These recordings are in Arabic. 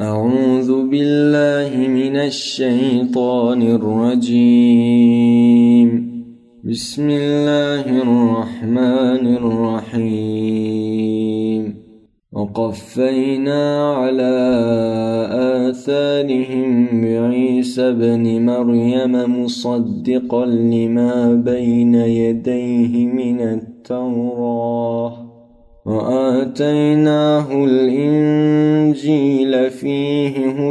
أعوذ بالله من الشيطان الرجيم. بسم الله الرحمن الرحيم. وقفينا على آثارهم بعيسى بن مريم مصدقا لما بين يديه من التوراة. وآتيناه الإنجيل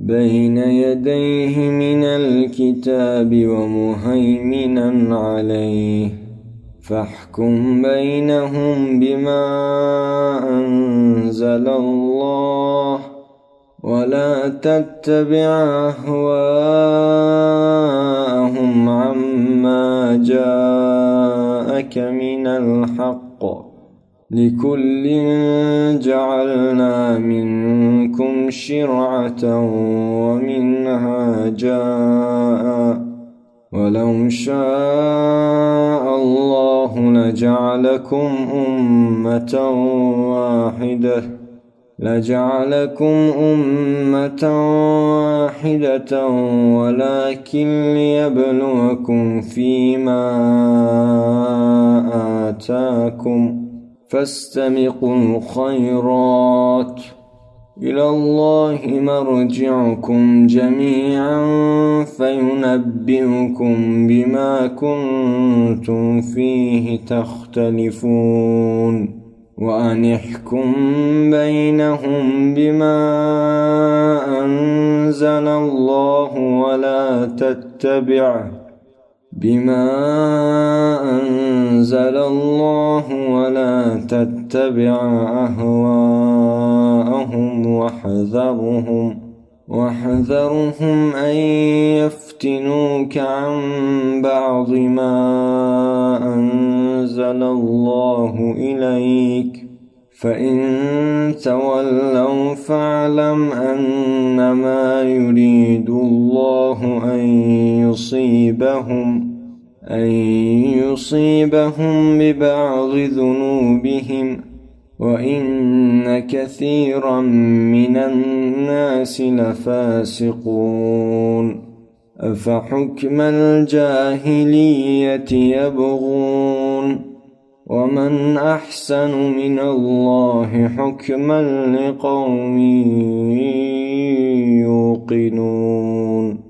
بين يديه من الكتاب ومهيمنا عليه. فاحكم بينهم بما أنزل الله ولا تتبع أهواءهم. لكل جعلنا منكم شرعة ومنهاجا ولو شاء الله لجعلكم أمة واحدة لجعلكم أمة واحدة ولكن ليبلوكم فيما آتاكم. فاستبقوا الخيرات إلى الله مرجعكم جميعا فينبئكم بما كنتم فيه تختلفون. وأن احكم بينهم بما أنزل الله ولا تتبع بما أنزل الله ولا تتبع أهواءهم واحذرهم واحذرهم أن يفتنوك عن بعض ما أنزل الله إليك فإن تولوا فاعلم أنما يريد الله أن يصيبهم أن يصيبهم ببعض ذنوبهم وإن كثيرا من الناس لفاسقون. أفحكم الجاهلية يبغون؟ ومن أحسن من الله حكما لقوم يوقنون.